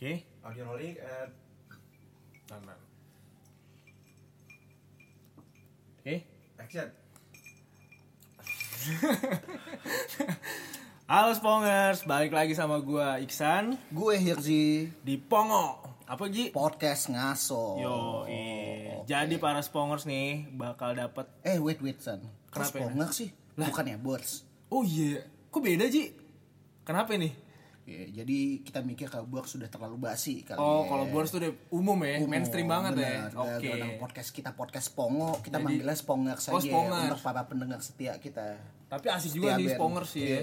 Oke. Audio rolling Tahan. Oke. action. Halo Spongers, balik lagi sama gua Iksan Gue Hirzi di Pongo. Apa Ji? podcast ngaso. Yo, jadi para Spongers nih bakal dapat Eh wait wait san. Kenapa ya? Sponger sih? Bukannya Bors. Oh iya, kok beda Ji? Kenapa nih? Ya, jadi kita mikir kalau Bors sudah terlalu basi kali. Oh, ya. kalau Bors tuh udah umum ya, Umum, mainstream banget ya. bener. Oke. Dalam podcast kita podcast Pongo, kita Jadi- manggilnya Sponger saja Oh, Sponger. untuk para pendengar setia kita. Tapi asik juga sih. Spongers sih ya. Iya.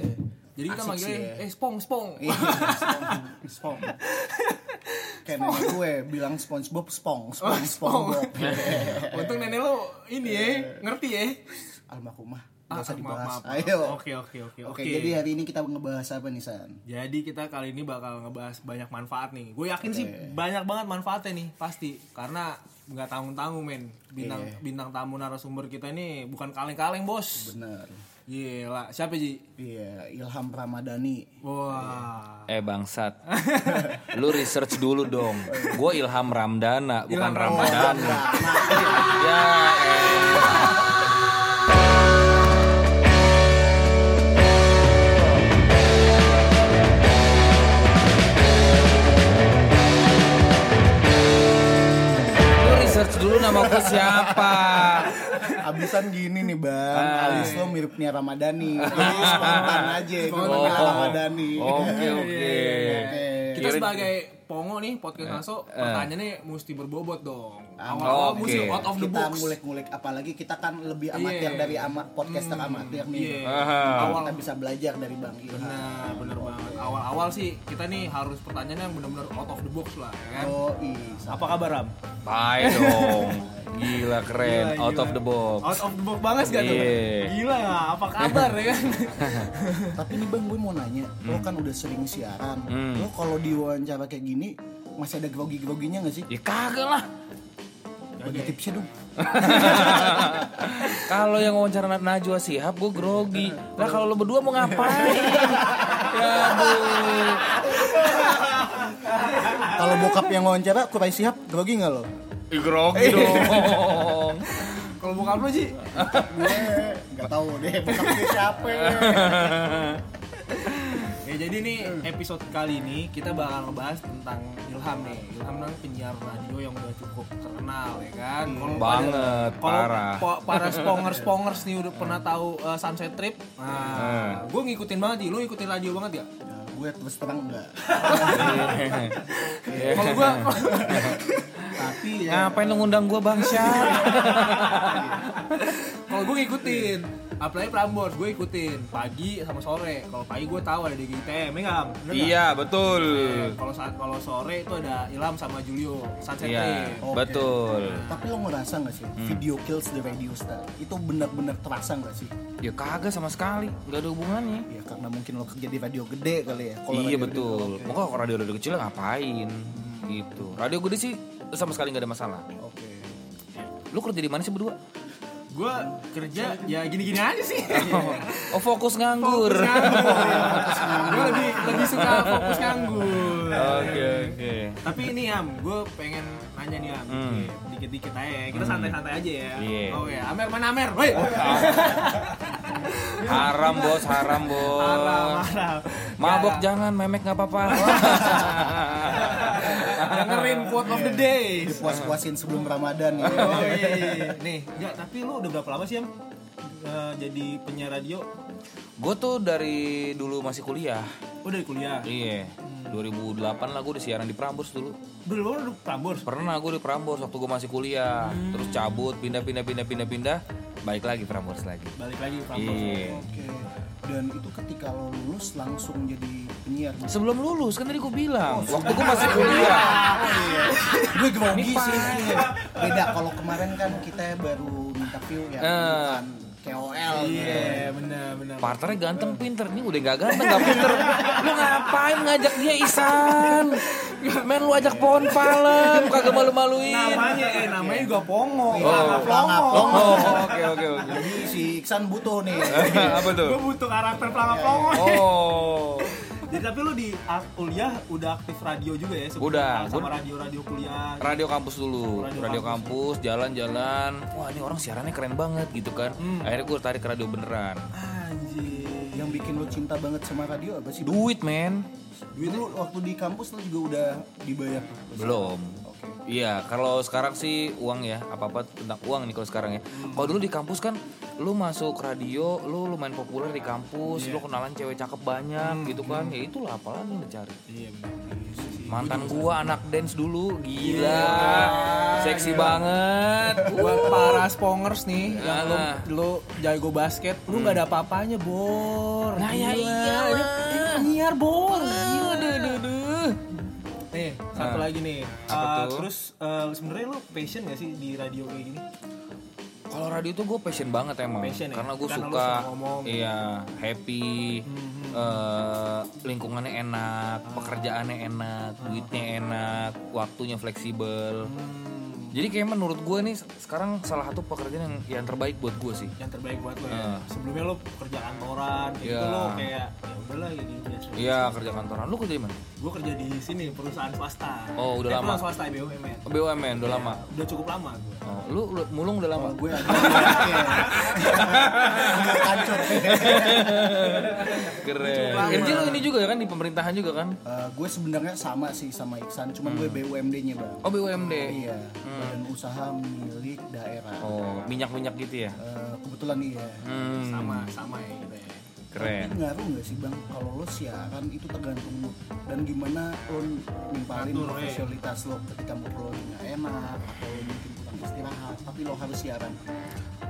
Jadi kita manggilnya ya. eh Spong Spong. Iya, Spong. Spong. Kayak nenek gue bilang SpongeBob Spong, Oh, Spong. Untung nenek lo ini ya, ngerti ya. Almarhumah. Ah, Gak usah maaf, dibahas. maaf, maaf. Ayo. Oke, oke, oke, Oke, oke. jadi hari ini kita ngebahas apa nih San? Jadi kita kali ini bakal ngebahas banyak manfaat nih. Gue yakin sih banyak banget manfaatnya nih, pasti. Karena nggak tanggung-tanggung men. Bintang Iya. bintang tamu narasumber kita ini bukan kaleng-kaleng bos. Bener. Gila, siapa Ji? Iya, Ilham Ramadhani. Wah. Eh bangsat, lu research dulu dong. Gue Ilham Ramdana, bukan Ilham Ramadhani. ya, eh. Siapa. Abisan gini nih bang, Ah. alis lo mirip Nia Ramadhani. Jadi spontan aja, Spontan. manggil Ramadhani. Oke oke. Kita Kira- sebagai Pongo nih podcast Naso, eh. pertanyaannya mesti berbobot dong. Ah, Awal-awal oke. mesti out of the Kita box. ngulik-ngulik, apalagi kita kan lebih amatir Iya. dari ama, podcaster amatir nih. Iya. Aha. Awal kita bisa belajar dari Bang Ilham. Nah, bener banget. Awal-awal sih kita nih harus pertanyaan yang benar-benar out of the box lah, ya kan? Oh iya. Apa kabar Ram? Baik dong. Gila keren, Gila, out gila. of the box. Out of the box banget gak tuh? Iya. Gila, apa kabar ya kan? Tapi nih bang, gue mau nanya, lo kan udah sering siaran, Hmm. lo kalau diwawancara kayak gini masih ada grogi-groginya gak sih? Ya kagak lah. Bagi tipsnya dong. Kalau yang wawancara Nat Najwa Sihab gue grogi. Lah kalau lo berdua mau ngapain? ya aduh. Kalau bokap yang wawancara, Kurai Sihab, grogi gak lo? Ih, grogi dong. Kalau bokap lu Ji? gue gak tahu deh bokapnya siapa. Ya jadi nih episode kali ini kita bakal ngebahas tentang Ilham nih. Ilham kan penyiar radio yang udah cukup terkenal ya kan. Kalau Banget, pada- kalau parah. pa- para spongers spongers nih udah pernah tahu uh, Sunset Trip. Hmm. Nah, gue ngikutin banget Ji. Lu ngikutin radio banget ya? Nah, gue terus terang enggak. Kalau gue Tapi ya Ngapain lo ngundang gue bangsa? kalau gue ngikutin apalagi Prambors gue ikutin pagi sama sore kalau pagi gue tahu ada DGTM ya nggak? Bener nggak? iya betul. kalau saat kalau sore itu ada Ilham sama Julio Sunset Iya betul. Tapi lo ngerasa gak sih video kills the radio star itu benar-benar terasa gak sih? Ya kagak sama sekali, nggak ada hubungannya. Ya karena mungkin lo kerja di radio gede kali ya. Kalau iya radio betul. Pokoknya kalau radio-radio kecil ngapain? Gitu. Radio gede sih sama sekali nggak ada masalah. Oke. Lu kerja di mana sih berdua? gue kerja ya gini-gini aja sih Oh fokus nganggur. fokus nganggur gue lebih lebih suka fokus nganggur Oke oke. tapi ini Am gue pengen nanya nih Am Hmm. dikit-dikit aja ya. kita santai-santai aja ya Iya. oh ya Amer mana Amer woi Haram bos, haram bos. Marah, marah. Mabok jangan, memek nggak apa-apa. dengerin quote of the day Puas-puasin sebelum Ramadan ya. Oh iya, iya. Nih, enggak, tapi lu udah berapa lama sih, Am? Eh, jadi penyiar radio? gue tuh dari dulu masih kuliah. Oh, dari kuliah. Iya. 2008 lah gue udah siaran di Prambors dulu. Dulu lu udah Prambors. Pernah gue di Prambors waktu gue masih kuliah. Terus cabut, pindah pindah pindah balik lagi Prambors lagi. Balik lagi Prambors. Iya. Oke. Dan itu ketika lo lulus langsung jadi penyiar. Sebelum lulus kan tadi gue bilang, waktu gue masih kuliah. Gue grogi sih. Beda kalau kemarin kan kita baru minta view ya. Eh. bukan KOL gitu. Iya, benar, benar. Partnernya ganteng pinter nih udah gak ganteng gak pinter lu ngapain ngajak dia Isan men lu ajak pohon palem kagak malu-maluin Namanya eh namanya juga Pongo. Oh. Pongo. Pongo. oh oke oke oke Jadi si Iksan butuh nih. apa tuh Gue butuh karakter pelangap Pongo. oh Jadi tapi lu di ak- kuliah udah aktif radio juga ya? sebelum Udah, Sama radio-radio kuliah. radio kampus dulu Radio radio, kampus. kampus jalan-jalan wah ini orang siarannya keren banget gitu kan Hmm. akhirnya gue tarik ke radio beneran Anjir. Yang bikin lo cinta banget sama radio apa sih? Duit men Duit lu waktu di kampus lu juga udah dibayar? belum. Iya, kalau sekarang sih uang ya, apa-apa tentang uang nih kalau sekarang ya. Kalau dulu di kampus kan, lu masuk radio, lu lumayan populer di kampus, lu kenalan cewek cakep banyak gitu kan. Ya itulah apalagi yang dicari. Iya benar. Iya. Mantan gua anak dance dulu, gila. Seksi banget. Buat para spongers nih yang lu, Ah. lu jago basket, lu nggak ada apa-apanya, Bor. Nah, ya penyiar, Bor. Nih, satu Ah. lagi nih. Uh, tuh? Terus uh, sebenarnya lu passion gak sih di radio kayak gini? Kalau radio tuh gue passion banget emang, Passion ya? karena gue suka, ngomong. Hmm, iya happy, eh, lingkungannya enak, Ah. pekerjaannya enak, duitnya enak, waktunya fleksibel. Hmm, Jadi kayak menurut gue nih sekarang salah satu pekerjaan yang yang terbaik buat gue sih. yang terbaik buat lo ya. Ah. Sebelumnya lo kerja kantoran, kayak Iya. gitu lo kayak ya udahlah ya gitu biasa. Iya kerja kantoran. Lu kerja di mana? Gue kerja di sini perusahaan swasta. Oh, udah Eh, lama. Perusahaan swasta BUMN. BUMN udah lama. Udah cukup lama gue. Oh, lu, lu mulung udah lama. Kalau gue agak. Keren. Kerja lu ini juga kan di pemerintahan juga kan? Eh, gue sebenarnya sama sih sama Iksan, cuman gue BUMD-nya bang. Oh BUMD. Iya, badan usaha milik daerah. Oh minyak-minyak gitu ya? Eh, kebetulan iya. Hmm, Sama sama ya gitu ya. keren. Tapi ngaruh nggak sih bang kalau lo siaran itu tergantung mood dan gimana lo nimpalin eh. profesionalitas lo ketika mood lo nggak enak atau lo mungkin istirahat tapi lo harus siaran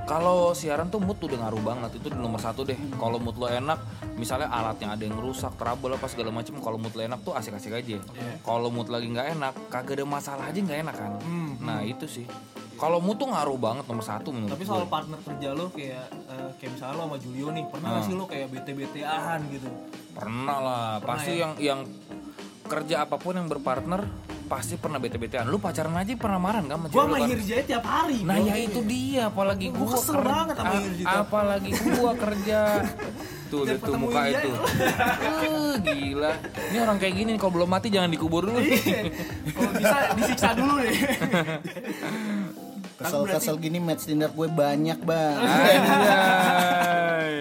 Kalau siaran tuh mood udah ngaruh banget itu di nomor satu deh. Kalau mood lo enak, misalnya alatnya ada yang rusak, trouble apa segala macem. Kalau mood lo enak tuh asik-asik aja. Kalau mood lagi nggak enak, kagak ada masalah aja nggak enak kan. Nah itu sih. Kalau mood tuh ngaruh banget nomor satu menurut Tapi gue. soal partner kerja lo kayak eh, kayak misalnya lo sama Julio nih, pernah Ah. gak sih lo kayak bete-betean gitu? Pernah lah, pasti ya? yang yang kerja apa pun yang berpartner pasti pernah bete-betean. Lu pacaran aja pernah marah kan sama lu sama tiap hari. Nah ya itu dia, apalagi Gua gua kesel ker- banget sama apalagi gua kerja. Tuh, lihat tuh muka dia itu. Eh, gila. Ini orang kayak gini nih, kalau belum mati jangan dikubur dulu. Iya. Kalau bisa disiksa dulu deh. kesel-kesel gini match Tinder gue banyak bang Anjay.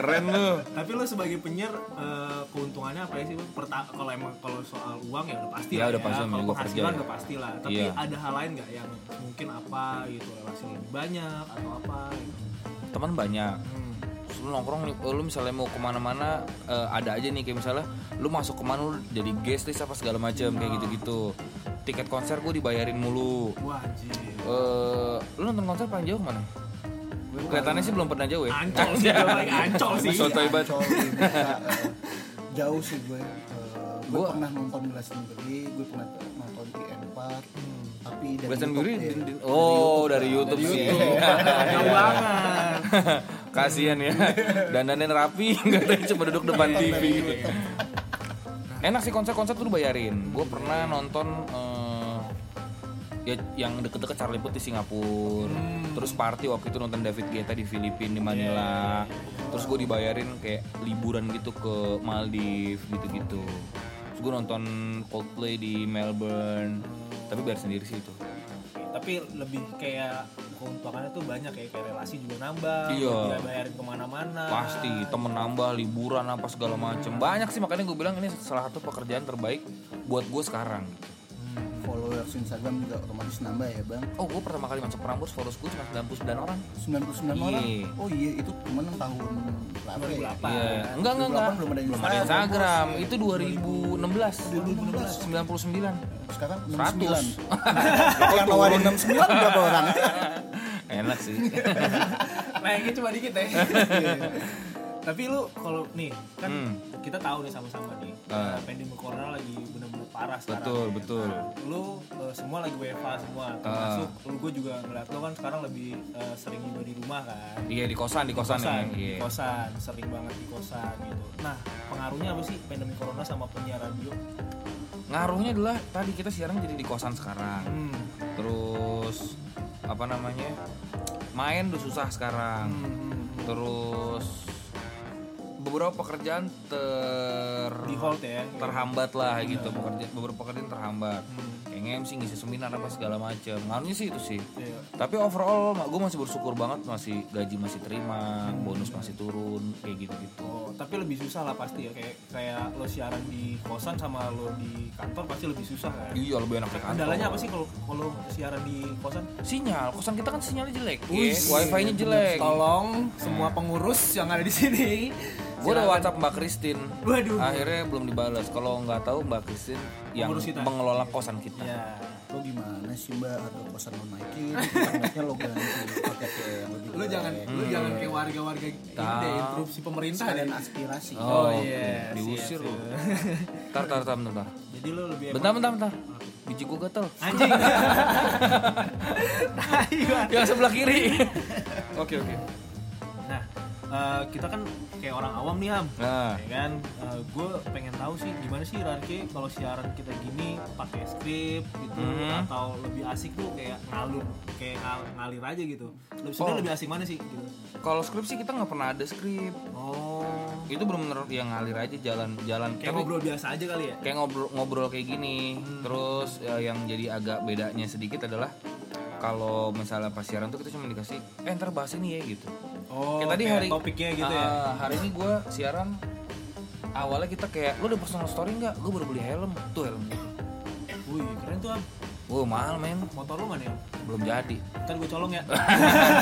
Keren lu. Tapi lo sebagai penyiar eh, keuntungannya apa ya sih? Bang? Perta kalau emang kalau soal uang ya udah pasti Ya, lah udah pasti, Kalau gua penghasilan ya. udah pasti lah. Tapi Iya. ada hal lain nggak yang mungkin apa gitu relasi lebih banyak atau apa? Gitu. Teman banyak. Hmm. Lu nongkrong nih, lu misalnya mau ke mana-mana eh, ada aja nih kayak misalnya lu masuk ke mana lu jadi guest list apa segala macam kayak gitu-gitu. Tiket konser gue dibayarin mulu. Wah. Eh, lu nonton konser paling jauh mana? Kelihatannya sih belum pernah jauh ya. Ancol sih, ancol sih. Sotoy banget. Eh, jauh sih gue Eh, gue Gua- pernah nonton Glastonbury gue pernah nonton di N4 tapi dari Glastonbury YouTube, ya. oh dari YouTube sih. Jauh banget. Kasihan ya. Dandanin rapi, nggak tahu cuma duduk depan TV gitu. Enak sih konser-konser tuh bayarin. Gue pernah nonton eh, ya yang deket-deket Charlie Puth di Singapura. Terus party waktu itu nonton David Guetta di Filipina di Manila. Terus gue dibayarin kayak liburan gitu ke Maldives gitu-gitu. Terus gue nonton Coldplay di Melbourne. Tapi bayar sendiri sih itu. Tapi lebih kayak keuntungannya tuh banyak ya kayak relasi juga nambah. Iya. Dia bayarin ke mana-mana. Pasti temen nambah liburan apa segala macem banyak sih makanya gue bilang ini salah satu pekerjaan terbaik buat gue sekarang. Followers Instagram juga otomatis nambah ya bang Oh gue pertama kali masuk Prambors followers gue cuma 99 orang. 99 orang Iya. oh iya itu cuman tahun berapa ya 2008. Iya. Enggak enggak enggak. 2008 belum ada Belum ada Instagram. Itu 2016. 99. sekarang 100. 69 yang nawarin 69 berapa orang Enak sih. Naiknya cuma dikit ya. Tapi lu kalau nih kan Hmm. Kita tahu nih sama-sama nih Ah. uh, pandemi corona lagi bener-bener parah sekarang. Betul, ya. betul. Nah, lu uh, semua lagi WFH semua. Termasuk lu gue juga ngeliat lu kan sekarang lebih uh, sering juga di rumah kan. Iya di kosan di kosan, ya. di kosan, sering banget di kosan gitu. Nah, pengaruhnya apa sih pandemi corona sama penyiar radio? Ngaruhnya adalah tadi kita siaran jadi di kosan sekarang. Hmm. Terus apa namanya? Main udah susah sekarang. Hmm. terus beberapa pekerjaan ter Di hold ya. terhambat lah gitu pekerjaan beberapa pekerjaan terhambat Hmm. kayak MC ngisi seminar apa segala macam ngaruhnya sih itu sih Iya. tapi overall gue masih bersyukur banget masih gaji masih terima bonus masih turun kayak gitu gitu Oh, tapi lebih susah lah pasti ya kayak kayak lo siaran di kosan sama lo di kantor pasti lebih susah kan. iya lebih enak di kantor Kendalanya apa sih kalau kalau siaran di kosan? sinyal kosan kita kan sinyalnya jelek Wih, ya. wifi-nya jelek Tolong semua pengurus yang ada di sini. Gue udah WhatsApp Mbak Christine. Waduh. akhirnya belum dibalas kalau nggak tahu Mbak Christine yang kita. mengelola kosan kita. Ya. lo gimana sih mbak? Harga kosan lo naikin? Internetnya lo ganti paketnya yang lebih Lu jangan lu jangan kayak warga-warga ini deh interupsi pemerintah sekalian aspirasi. Oh, oke. iya, diusir siap. tar tar tar bentar, bentar. Jadi lu lebih bentar bentar bentar. Biji gue gatel. Anjing. yang sebelah kiri. Oke oke Nah, eh, kita kan kayak orang awam nih Ham. nah Ya kan, gue pengen tahu sih gimana sih Ranke kalau siaran kita gini pakai skrip gitu Mhm. atau lebih asik tuh kayak ngalur kayak ngal- ngalir aja gitu. Lebih sebenarnya Oh. lebih asik mana sih gitu? kalau skrip sih kita nggak pernah ada skrip Oh, itu benar-benar yang ngalir aja jalan jalan kayak Tapi ngobrol biasa aja kali ya? kayak ngobrol ngobrol kayak gini terus ya, yang jadi agak bedanya sedikit adalah kalau misalnya pas siaran tuh kita cuma dikasih eh ntar bahas ini ya gitu Oh, kayak tadi kayak hari topiknya gitu ya. Ah, hari ini gue siaran. Awalnya kita kayak lu udah personal story nggak? Gue baru beli helm. Tuh helm. Wih, keren tuh Ham. Wow mahal men. Motor lu mana ya? belum jadi. Ntar gue colong ya.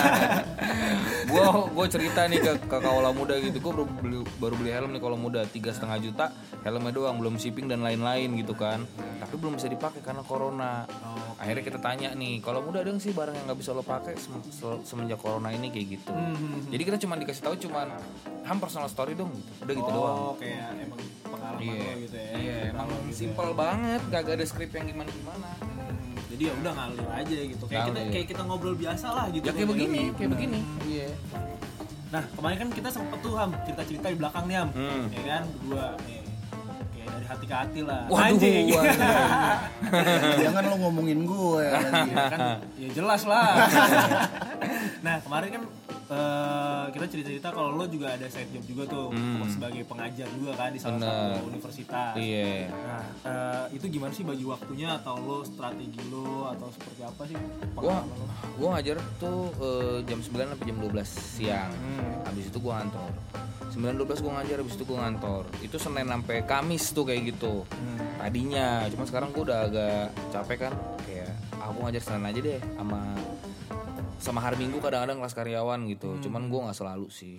gue gue cerita nih ke ke kaula muda gitu. Gue baru beli baru beli helm nih kalau muda. Tiga setengah juta helmnya doang. Belum shipping dan lain-lain gitu kan tapi belum bisa dipakai karena corona Oh. akhirnya kita tanya nih kalau muda ada nggak sih barang yang nggak bisa lo pakai sem- se- semenjak corona ini kayak gitu Hmm. jadi kita cuma dikasih tahu cuman ham personal story dong gitu udah gitu doang Oh, kayak emang pengalaman lo gitu ya. iya emang gitu ya. simple banget gak ada skrip yang gimana gimana Hmm, jadi ya udah ngalir aja gitu. Kayak kita kayak kita ngobrol biasa lah gitu. ya kayak begini gitu. kayak begini iya Nah, kemarin kan kita sempet tuh Ham, cerita-cerita di belakang nih Ham. Hmm. Ya kan, berdua nih. Dari hati ke hati lah. Waduh, Anjing. waduh. jangan lo ngomongin gue Ya kan, ya jelas lah. nah, kemarin kan eh, kita cerita-cerita kalau lo juga ada side job juga tuh Hmm. sebagai pengajar juga kan di salah Bener. satu universitas. iya Nah, eh, itu gimana sih bagi waktunya atau lo strategi lo atau seperti apa sih gua lo? gua ngajar tuh eh, jam 9 sampai jam 12 siang Hmm. habis itu gua ngantor 9 12 gua ngajar habis itu gua ngantor itu Senin sampai Kamis tuh kayak gitu Hmm. tadinya cuma sekarang gua udah agak capek kan kayak aku ngajar Senin aja deh sama sama hari Minggu kadang-kadang kelas karyawan gitu Hmm. cuman gua nggak selalu sih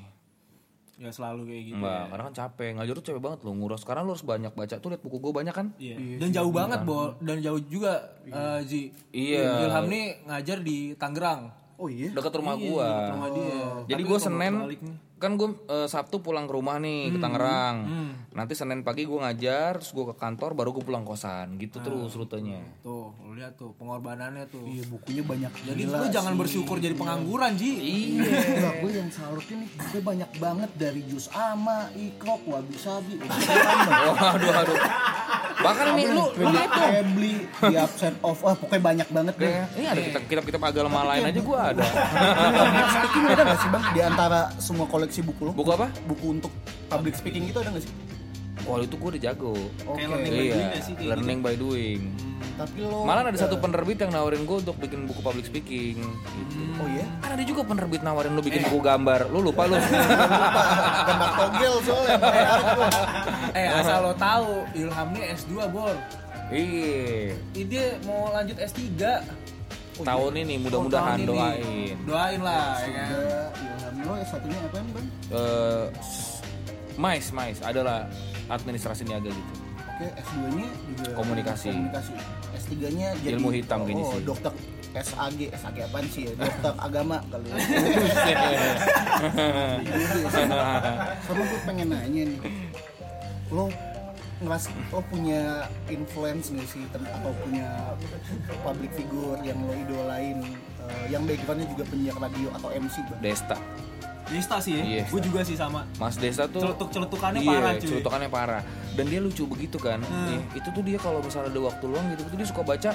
Nggak selalu kayak gitu. Enggak, karena kan capek ngajar tuh capek banget loh nguras sekarang lu harus banyak baca tuh lihat buku gua banyak kan Iya. Dan jauh banget, Bo. Dan jauh juga eh, Ji. Iya. Ilham nih ngajar di Tangerang. oh iya dekat rumah Iya, gua dekat rumah dia. Jadi Tapi gue Senin balik nih. Kan gue Sabtu pulang ke rumah nih ke Tangerang. Hmm. Nanti Senin pagi gue ngajar, terus gue ke kantor, baru gue pulang kosan. Ah. Gitu terus rutenya. Tuh, lu lihat tuh pengorbanannya tuh. iya bukunya banyak Jadi lu jangan sih. bersyukur jadi pengangguran, Ji. Iya. Enggak, gue yang salutnya nih bukunya banyak banget dari jus ama, ikrok, wabi sabi, Waduh, aduh. Bahkan ini lu lu itu Febli, di absen of, wah pokoknya banyak banget deh. Kayak, ini ada kitab kitab agama lain aja gue ada. Speaking ada gak sih bang di antara semua koleksi buku lo? Buku apa? Buku untuk public speaking gitu ada gak sih? Wah itu gue udah jago. Oke. Kayak learning by doing Iya, nggak sih kayak learning by doing. Tapi lo Malah ada satu penerbit yang nawarin gue untuk bikin buku public speaking. Gitu. Oh iya? Kan ada juga penerbit nawarin lu bikin buku gambar. Lu lupa lu. Gambar togel soalnya. Eh, asal lo tahu, Ilham nih S2, Bor. Iya. Ini dia mau lanjut S3. Tahun ini mudah-mudahan Oh, tahun ini. doain. Doain lah, ya kan. Ada Lo satunya apa nih bang? eh mais mais adalah administrasi niaga gitu Oke S2 nya juga Komunikasi. Komunikasi. S3 nya jadi Ilmu hitam oh, sih. dokter SAG, SAG apaan sih ya? Dokter agama kali ya. Sama gue pengen nanya nih, lo ngeras lo punya influence nggak sih atau punya public figure yang lo idolain eh, yang backgroundnya juga penyiar radio atau MC bang? Desta Desta sih ya. Iya. Gue juga sih sama. Mas Desta tuh Celutuk-celutukannya iya, parah, cuy. celutukannya parah dan dia lucu begitu kan Hmm. Ih, itu tuh dia kalau misalnya ada waktu luang gitu dia suka baca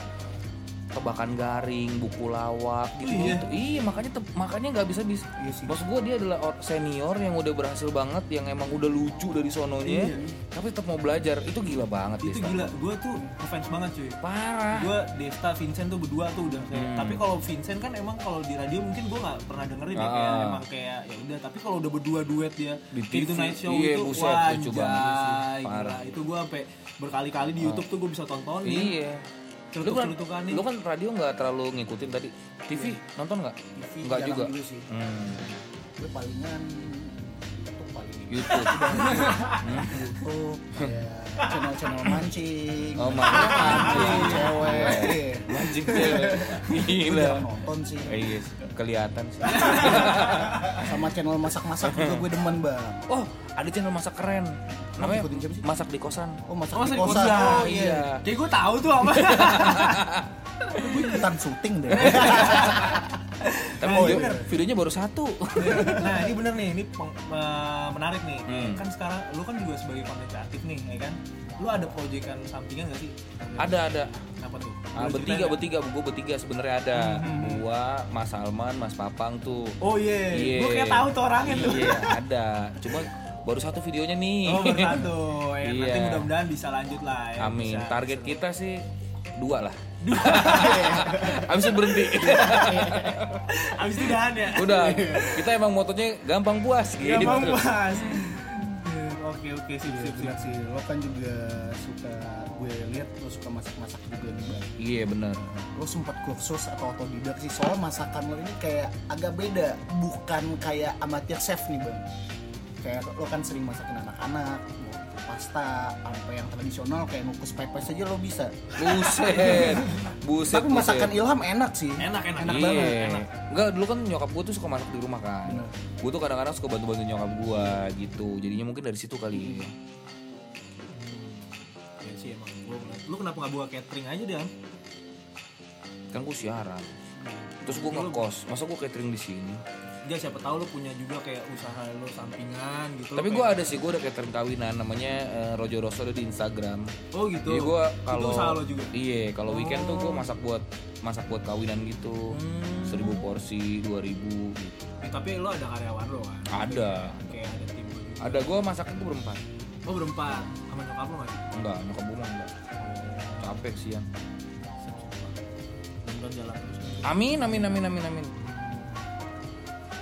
tebakan garing, buku lawak gitu. Oh, iya? gitu. Iya, makanya makanya nggak bisa bis. Iya sih. Maksud gue dia adalah or- senior yang udah berhasil banget, yang emang udah lucu dari sononya, Iya. tapi tetap mau belajar. Itu gila banget itu Desta. gila gue tuh ngefans banget cuy Parah. gue Desta Vincent tuh berdua tuh udah kayak Hmm. tapi kalau Vincent kan emang kalau di radio mungkin gue nggak pernah dengerin ya Ah. kayak emang kayak ya udah tapi kalau udah berdua duet dia Di kayak TV, night show iya, itu buset, wah gila. Itu gue sampai berkali-kali di YouTube tuh gue bisa tontonin Iya. Lu kan, lu kan radio nggak terlalu ngikutin tadi. TV nonton nggak? TV Nggak juga. juga sih. Hmm. gue palingan paling YouTube. YouTube channel-channel mancing Oh, mancing. mancing cewek iya. Mancing cewek. Gila. nonton sih Eh, iya, kelihatan sih. sama channel masak-masak juga gue demen bang Oh, ada channel masak keren. Namanya ikutin siapa sih? Masak di kosan. oh masak Oh, di masak di kosan kosan. oh Iya. iya kayak gue tahu tuh apa gue ikutan syuting deh Tapi Oh, video, iya. videonya baru satu. nah ini bener nih ini peng- menarik nih Hmm. kan sekarang lu kan juga sebagai konten kreatif nih ya kan lu ada proyekan sampingan gak sih ada ada. apa tuh Ah, bertiga, bertiga, gue bertiga sebenarnya ada. Gua, Mas Salman, Mas Papang tuh. oh iya Iya. gue kayak tahu tuh orangnya tuh Iya, ada. Cuma baru satu videonya nih. Oh bersatu, ya, nanti Iya. mudah-mudahan bisa lanjut lah ya. Amin. Bisa- Target bisa. kita sih dua lah. Abis itu berhenti. Abis itu dahan ya. Udah. Kita emang motonya gampang puas gitu. Gampang puas. Oke oke sip Iya, sip benar sip. sih lo kan juga suka gue lihat lo suka masak-masak juga nih bang Iya benar. lo sempat kursus atau otodidak sih soal masakan lo ini kayak agak beda bukan kayak amatir chef nih bang kayak lo kan sering masakin anak-anak pasta sampai yang tradisional kayak ngukus pepes aja lo bisa Buset. Buset. tapi masakan buset. Ilham enak sih Enak enak. Enak iya. banget, enak. Enggak, dulu kan nyokap gue tuh suka masak di rumah kan. Bener. Gue tuh kadang-kadang suka bantu-bantu nyokap gue gitu. Jadinya mungkin dari situ kali. Ya sih emang. Lu kenapa nggak buka catering aja deh? Kan gue siaran. Terus gue ngekos. Masa gue catering di sini? Enggak siapa tahu lu punya juga kayak usaha lu sampingan gitu. Tapi gue kayak- ada sih, gue ada catering kawinan namanya eh, Rojo Rosso ada di Instagram. Oh gitu. Jadi gue kalau usaha lo juga. Iya, kalau weekend tuh gue Oh. masak buat masak buat kawinan gitu. Hmm. Seribu porsi, dua ribu gitu. Eh, tapi lu ada karyawan lo kan? Ada. Kayak ada tim. Ada gue masaknya gue berempat. Oh berempat sama nyokap lo nggak sih? Enggak, nyokap gue enggak. Capek sih ya. Mudah-mudahan jalan terus. Amin, amin, amin, amin, amin.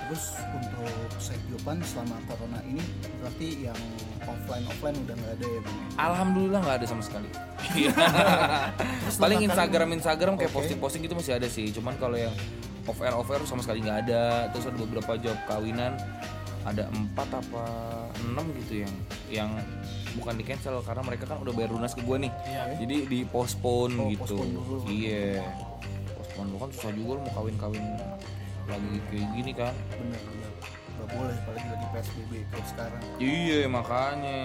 Terus untuk kehidupan selama corona ini berarti yang offline offline udah nggak ada ya bang? Alhamdulillah nggak ada sama sekali. Paling Instagram Instagram kayak Oke. posting-posting gitu masih ada sih. Cuman kalau yang off air off air sama sekali nggak ada. Terus ada beberapa job kawinan ada empat apa enam gitu yang yang bukan di cancel karena mereka kan udah bayar lunas ke gue nih. Iya. Jadi di postpone Oh, gitu. Iya. Postpone lu kan susah juga lu mau kawin-kawin lagi kayak gini kan. bener bener. Nggak boleh apalagi lagi psbb kayak sekarang. Iya makanya.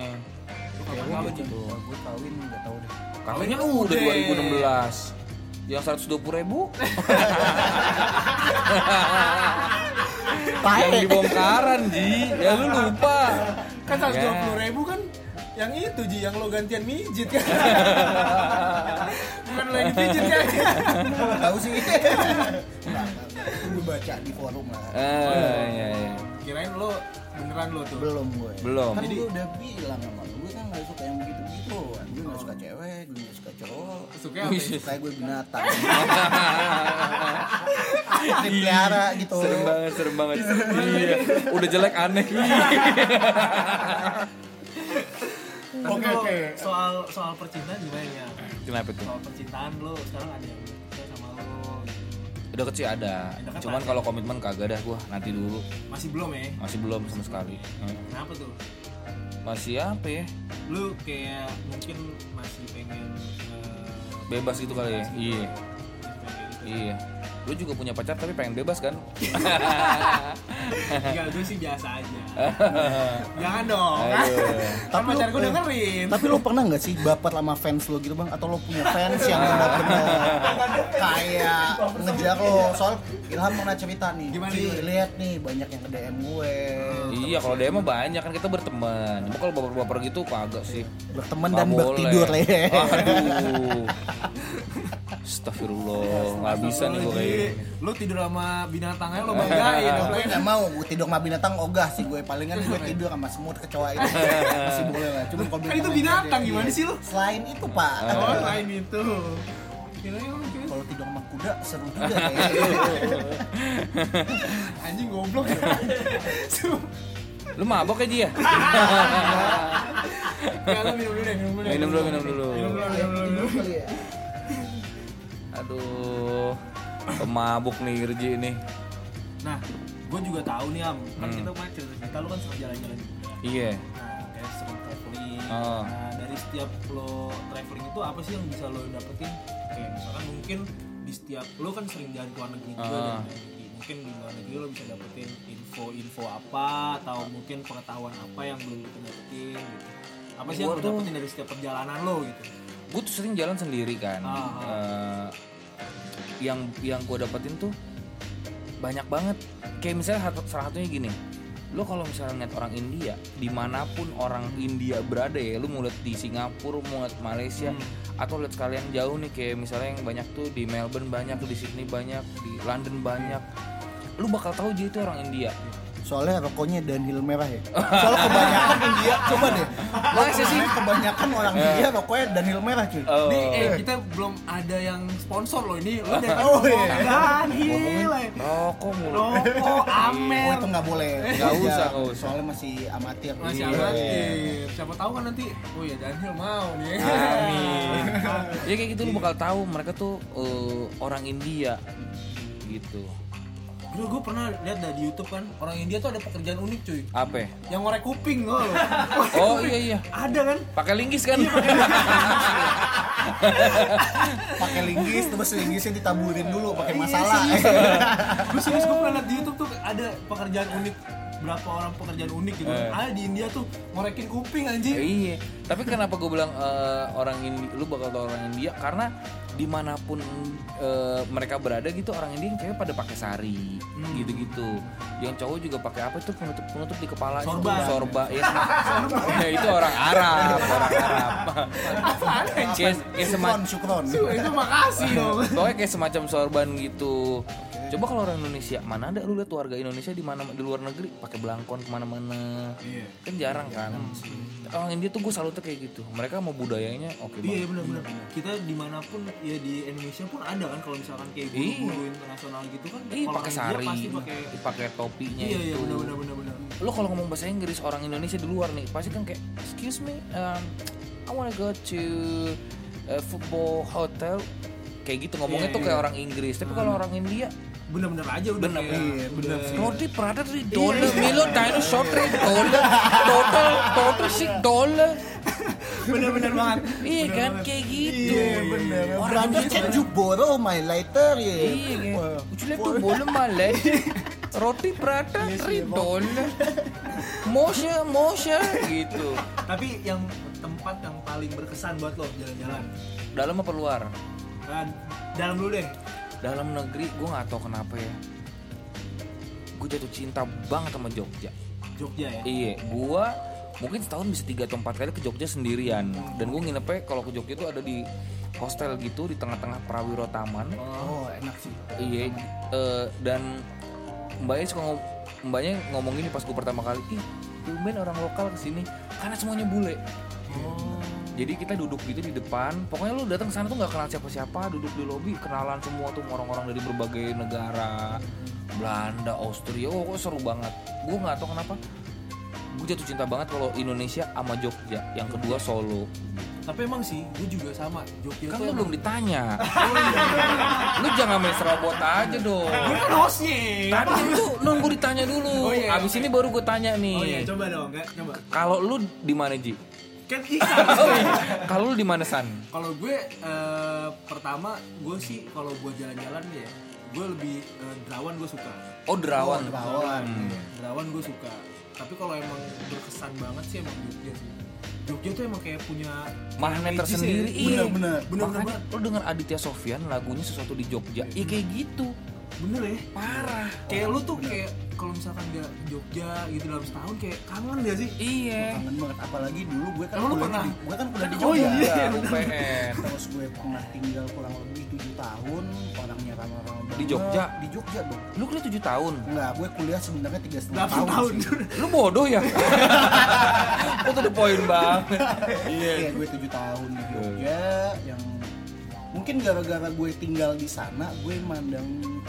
Lu kapan gue kawin gitu. Gitu? gue kawin nggak tahu deh. Kawinnya udah udah. 2016 Yang 120 ribu? Yang dibongkaran Ji. Ya lu lupa. Kan seratus dua Ya. ribu kan yang itu Ji yang lo gantian mijit. Kan bukan lo yang dipijit kan tahu sih baca di forum lah. Eh, iya, iya. kirain lo beneran lo tuh? Belum gue. Belum. kan Jadi- gue udah bilang sama lu gue kan nggak suka yang begitu begitu gue nggak suka cewek gue nggak suka cowok. Suka apa ya? suka gue binatang. Dipelihara gitu. Serem banget, serem banget. Iya. Udah jelek aneh. Oke, oke. soal soal percintaan gimana ya? Kenapa tuh? soal percintaan lo sekarang ada yang lo Udah kecil ada Deket Cuman ada. kalau komitmen kagak dah gua Nanti dulu masih belum ya Masih belum sama sekali kenapa tuh Masih apa ya lu kayak mungkin masih pengen eh, Bebas gitu kali ya? bebas Iya. Gitu. Iya Lu juga punya pacar tapi pengen bebas kan? Enggak, gue sih biasa aja. Jangan dong. Kan Tapi pacar lu- gue dengerin. Tapi lo pernah nggak sih baper sama fans lo gitu bang? Atau lo punya fans yang benar-benar kayak ngejar lo? Soal Ilham pernah cerita nih. Gimana, gimana? lihat nih banyak yang ke DM gue. Iya kalau mah banyak kan kita berteman. Cuma kalau baper-baper gitu kagak sih. Berteman dan bertidur le. Aduh. Astagfirullah, nggak bisa nih gue kayak. Lu tidur sama binatangnya lo banggain. gue nggak mau gue tidur sama binatang ogah sih gue palingan gue tidur sama semut kecoa itu masih boleh lah cuma kalau Kan itu binatang, aja, gimana sih lu? selain itu pak Oh, lain itu. Lu kalau tidur sama kuda seru juga kayaknya anjing goblok. Lu mabok aja ya? Ya lu minum dulu deh, minum dulu. Minum dulu, minum dulu. Minum dulu, minum ya. Aduh, pemabuk nih Irji nih. Nah, gue juga tahu nih am, kan Hmm. kita kemarin cerita kita lu kan suka jalan-jalan. Iya. Nah, kayak sering traveling. Oh. Nah, dari setiap lo traveling itu apa sih yang bisa lo dapetin? Kayak misalkan mungkin di setiap lo kan sering jalan ke luar negeri juga Ah. dan negeri. Mungkin di luar negeri lo bisa dapetin info-info apa atau mungkin pengetahuan apa yang belum kita dapetin gitu. Apa sih yang lo dapetin dari setiap perjalanan lo gitu? Gue tuh sering jalan sendiri kan. Ah, Eh, yang yang gue dapetin tuh banyak banget. Kayak misalnya salah satunya gini. Lo kalau misalnya ngeliat orang India, di mana pun orang India berada ya, lu mau lihat di Singapura, mau lihat Malaysia, atau lihat sekalian jauh nih kayak misalnya yang banyak tuh di Melbourne banyak, di Sydney banyak, di London banyak, lu bakal tahu dia itu orang India. Soalnya rokoknya Dunhill merah ya soalnya kebanyakan India coba deh lo sih? kebanyakan orang India rokoknya Dunhill merah cuy Oh. Nih, eh, kita belum ada yang sponsor loh ini. Lo jangan Oh, ngomong iya. Dunhill, eh. Rokok mulu. Rokok, Oh Amer. itu nggak boleh Nggak Iya, usah, usah. soalnya masih amatir Masih Iya. amatir. Siapa tahu kan nanti, oh ya Daniel mau nih. Amin. ya kayak gitu lu bakal tahu mereka tuh eh, orang India gitu. Gila gue pernah lihat dah di YouTube kan orang India tuh ada pekerjaan unik cuy. Apa? Yang ngorek kuping loh. Oh iya iya. ada kan? Pakai linggis kan? pakai linggis terus linggisnya ditaburin dulu pakai Iya, masalah Gue serius gue pernah lihat di YouTube tuh ada pekerjaan unik berapa orang pekerjaan unik gitu. Eh. Ada di India tuh ngorekin kuping anjing. iya. Tapi kenapa gue bilang eh, orang India, lu bakal tahu orang India karena di mana pun eh, mereka berada gitu orang India yang cewek pada pakai sari Hmm. gitu-gitu. Yang cowok juga pakai apa itu penutup penutup di kepala Sorban. sorba ya. Ya, itu orang Arab, orang Arab. kayak, kayak semacam Itu makasih dong. Pokoknya kayak semacam sorban gitu. Coba kalau orang Indonesia, mana ada lu lihat warga Indonesia di mana di luar negeri pakai belangkon ke mana-mana? Iya. Kan jarang kan. Orang India tuh gue selalu tuh kayak gitu. Mereka mau budayanya oke Iya banget. benar-benar. Kita di mana pun ya di Indonesia pun ada kan kalau misalkan kayak Iya. guru-guru internasional gitu kan. Kalau pakai sari, pakai. pakai topinya Iya iya itu. benar-benar benar-benar. Lo kalau ngomong bahasa Inggris orang Indonesia di luar nih pasti kan kayak excuse me, um, I wanna go to football hotel. Kayak gitu ngomongnya Iya, tuh iya. kayak orang Inggris. Tapi kalau orang India Benar-benar aja udah Bener, kayak iya, bener udah- sih. Roti Prada di dollar, Milo Dino short rate dollar, total total sih dollar. Bener-bener banget. Iya kan kayak gitu. Iya bener. Orang Brother, Indonesia can you borrow my lighter ya? Iya kan. Ucule tuh boleh malet. Roti Prada di dollar. Moshe Moshe gitu. Tapi yang tempat yang paling berkesan buat lo jalan-jalan. Dalam apa luar? Kan dalam dulu deh. Dalam negeri gue nggak tahu kenapa ya. Gue jatuh cinta banget sama Jogja. Jogja ya. Iya, gua mungkin setahun bisa tiga atau empat kali ke Jogja sendirian. Dan gue nginepnya kalau ke Jogja itu ada di hostel gitu di tengah-tengah Prawiro Taman. Oh enak sih. Iya, eh, dan mbaknya suka ngom mbaknya ngomong gini pas gue pertama kali, ih, tumben orang lokal ke sini karena semuanya bule. Oh. Jadi kita duduk gitu di depan. Pokoknya lu datang sana tuh nggak kenal siapa-siapa, duduk di lobi, kenalan semua tuh orang-orang dari berbagai negara. Belanda, Austria. Oh, kok seru banget. Gue nggak tahu kenapa. Gue jatuh cinta banget kalau Indonesia sama Jogja. Yang kedua Solo. Tapi emang sih, gue juga sama. Jogja Kan lu belum ditanya. lu jangan main serobot aja dong. Gue kan hostnya. Tadi itu nunggu ditanya dulu. Oh, iya, Abis oke. ini baru gue tanya nih. Oh iya, coba dong? Coba. Kalau lu di mana Ji? Kan iya. Kalau lu di mana San? Kalau gue eh, pertama gue sih kalau buat jalan-jalan ya, gue lebih eh, Derawan gue suka. Oh Derawan. Oh, Derawan. Hmm. Derawan gue suka. Tapi kalau emang berkesan banget sih emang Jogja sih. Jogja tuh emang kayak punya Magnet tersendiri. ya. Iya. Bener-bener. Bener-bener Makanya lu dengan Aditya Sofyan lagunya sesuatu di Jogja. Iya kayak gitu. Bener ya? Parah. Kayak lu tuh kayak kalau misalkan gak Jogja gitu dalam setahun kayak kangen gak sih? Iya. Kangen banget. Apalagi dulu gue kan lu kuliah pernah? di, gue kan kuliah di Oh Jogja. Iya. Iya, UPN terus gue pernah tinggal kurang lebih tujuh tahun orangnya ramah-ramah banget Di Jogja? di Jogja dong lu kuliah tujuh tahun? Enggak gue kuliah sebenarnya tiga setengah tahun, tahun. sih. lu bodoh ya? Lu tuh the point banget. Iya gue tujuh tahun di Jogja yang mungkin gara-gara gue tinggal di sana gue mandang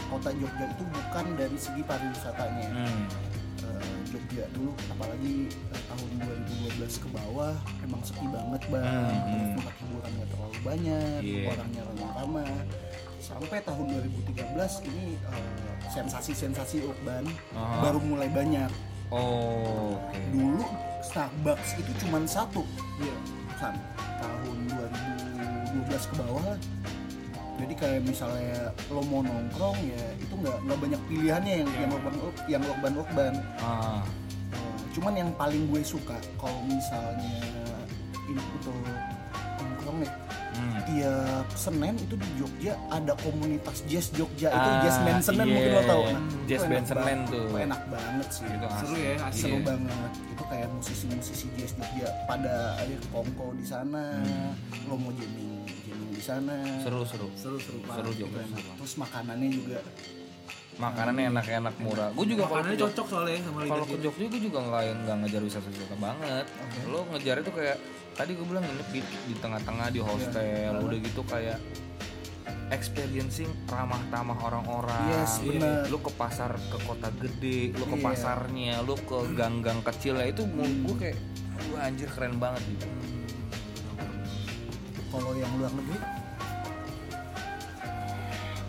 kota Jogja itu bukan dari segi pariwisatanya hmm. Eh, Jogja dulu apalagi eh, tahun 2012 ke bawah emang sepi banget bang Hmm, hmm. tempat hiburan gak terlalu banyak Iya. orangnya ramah-ramah sampai tahun 2013 ini eh, sensasi-sensasi urban Aha. baru mulai banyak oh oke dulu Starbucks itu cuma satu iya San, tahun 2012 ke bawah. Lah. jadi kayak misalnya lo mau nongkrong ya itu nggak nggak banyak pilihannya yang yang urban yang urban urban ah. Eh, cuman yang paling gue suka kalau misalnya ini untuk nongkrong ya hmm. tiap Senin itu di Jogja ada komunitas jazz Jogja itu Ah, jazz band Senin iya. mungkin lo tau nah, Jazz itu band banget. tuh. Itu enak banget sih Itu seru ya asli seru Iya. banget itu kayak musisi-musisi jazz Jogja pada akhir kongko di sana lo mau jamming jamming di sana seru seru seru seru seru juga terus makanannya juga makanannya enak-enak murah gue juga kalau cocok soalnya sama lidah kalau ke. Jogja gue juga nggak nggak ngejar wisata-wisata banget lo ngejar itu kayak tadi gue bilang nginep di, di tengah-tengah di hostel udah gitu kayak experiencing ramah tamah orang-orang Yes, Iya. bener. lu ke pasar ke kota gede lu ke Iya. pasarnya lu ke gang-gang kecil ya itu menurut gue kayak wah anjir keren banget gitu kalau yang luar negeri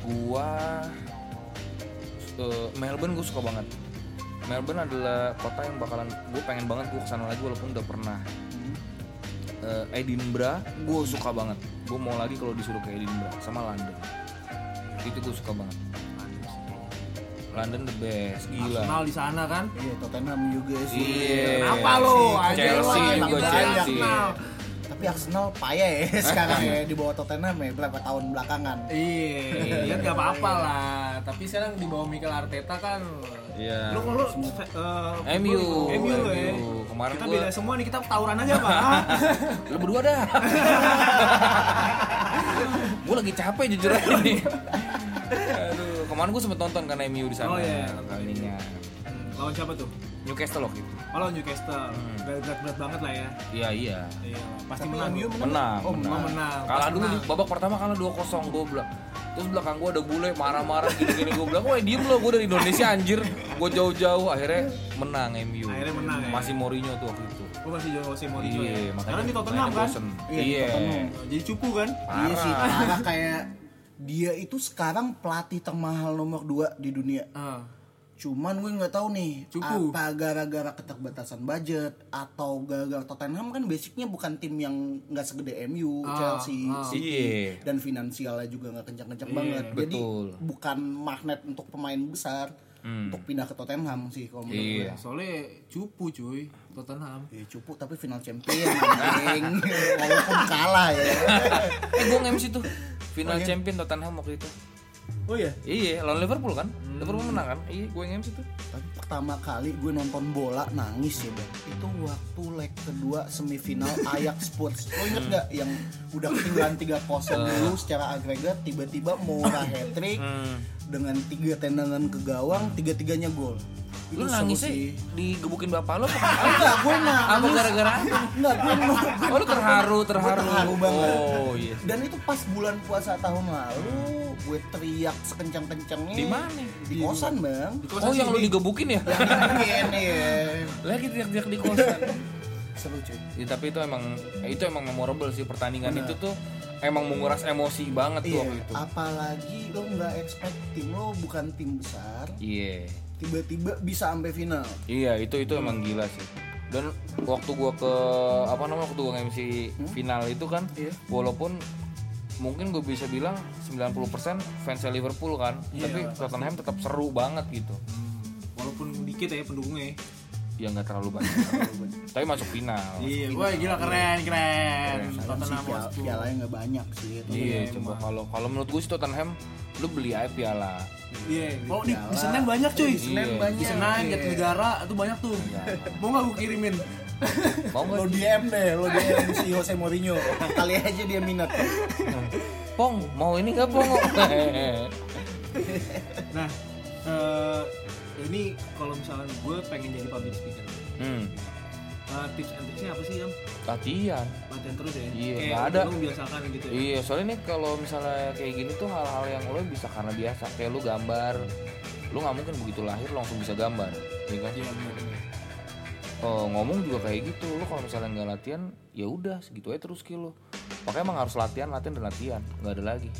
gua eh, Melbourne gue suka banget. Melbourne adalah kota yang bakalan gue pengen banget gue ke sana lagi walaupun udah pernah. Hmm, Eh, Edinburgh gue suka banget. Gue mau lagi kalau disuruh ke Edinburgh sama London. Itu gue suka banget. London the best gila. Arsenal di sana kan? Iya Tottenham juga sih. Iya. Kenapa lo? Anjir, Chelsea lo juga Chelsea. tapi Arsenal payah ya sekarang ya di bawah Tottenham ya berapa tahun belakangan. Iya, ya nggak apa-apa lah. Tapi sekarang di bawah Mikel Arteta kan. Iya. Lu kalau uh, MU, MU lo ya. MU. Kemarin kita gua- beda semua nih, kita tawuran aja pak. lu berdua dah gue lagi capek jujur aja nih aduh kemarin gue sempet nonton kan MU di sana Oh, iya. Lawan siapa tuh? Newcastle waktu itu Oh, lawan Newcastle. Berat-berat banget lah ya. iya iya Iya, pasti Tapi menang. MU menang Oh, menang. menang. kalah dulu di menang. babak pertama kalah 2-0 gue bilang terus belakang gue ada bule marah-marah gini-gini gue bilang wah diem lo gue dari Indonesia anjir gue jauh-jauh akhirnya menang MU Akhirnya menang, ya? masih Mourinho tuh waktu itu Oh, masih Jose Mourinho ya. iya Sekarang di Tottenham kan. Iya, iya Tottenham. Jadi cupu kan? Iya sih, Parah. parah kayak dia itu sekarang pelatih termahal nomor 2 di dunia. Ah. Cuman gue nggak tahu nih Cupu. apa gara-gara keterbatasan budget atau gara-gara Tottenham kan basicnya bukan tim yang nggak segede MU, Ah, Chelsea, ah. City Iya. dan finansialnya juga nggak kencang-kencang Iya, banget. Jadi betul. bukan magnet untuk pemain besar Hmm. untuk pindah ke Tottenham sih kalau menurut Iya. Soalnya cupu cuy, Tottenham. gue. Ya, cupu tapi final champion anjing. walaupun kalah ya. eh gue nge-MC tuh final Oh, iya? champion Tottenham waktu itu Oh iya. iya lawan Liverpool kan Hmm. Liverpool menang kan? Iya gue nge-MC tuh. Tapi pertama kali gue nonton bola nangis ya bang. Itu waktu leg kedua semifinal Ajax Spurs Lo inget gak yang udah ketinggalan 3-0 dulu secara agregat Tiba-tiba Moura hat-trick Hmm. Dengan tiga tendangan ke gawang Tiga-tiganya gol lu seru nangisnya sih. digebukin bapak lo apa Enggak, gue nangis apa gara-gara? Enggak, gue nangis oh lu terharu terharu terharu banget. oh iya Dan itu pas bulan puasa tahun lalu Gue teriak sekencang-kencangnya Di mana? Di kosan bang. Oh yang lu digebukin ya? Yang ini ya lagi teriak-teriak di kosan. Seru cuy. Ya, tapi itu emang itu emang memorable sih pertandingan itu tuh. Emang menguras emosi banget tuh Iya, waktu itu. apalagi lo nggak expect tim lo bukan tim besar, iya tiba-tiba bisa sampai final. Iya itu itu emang gila sih. Dan waktu gua ke apa namanya waktu gua MC final itu kan, Iya. walaupun mungkin gue bisa bilang 90% fansnya Liverpool kan, Iya, tapi Tottenham tetap seru banget gitu. Walaupun dikit ya pendukungnya. Ya nggak terlalu banyak tapi masuk final Iya, wah gila keren keren. Tottenham piala, Hotspur. pialanya nggak banyak sih itu. iya Iya, coba emang. kalau kalau menurut gue sih Tottenham lu beli aja piala Iya. Oh di. Senen banyak cuy. Di Senen Iya. banyak. Di Senen, Iya. Jatinegara itu banyak tuh. Mau nggak gue kirimin? mau Lo DM deh, lo DM si Jose Mourinho. Kali aja dia minat. pong mau ini nggak pong Nah, eh, ini kalau misalnya gue pengen jadi public speaker. hmm, Eh, tips and tricksnya apa sih yang latihan latihan terus ya? Iya, Kayak nggak ada. Lu membiasakan gitu ya. Iya, soalnya nih kalau misalnya kayak gini tuh hal-hal yang lo bisa karena biasa. Kayak lu gambar, lu nggak mungkin begitu lahir langsung bisa gambar, iya kan? Iya. Oh, ngomong juga kayak gitu. Lu kalau misalnya nggak latihan, ya udah segitu aja terus skill lu. Makanya emang harus latihan, latihan dan latihan, nggak ada lagi.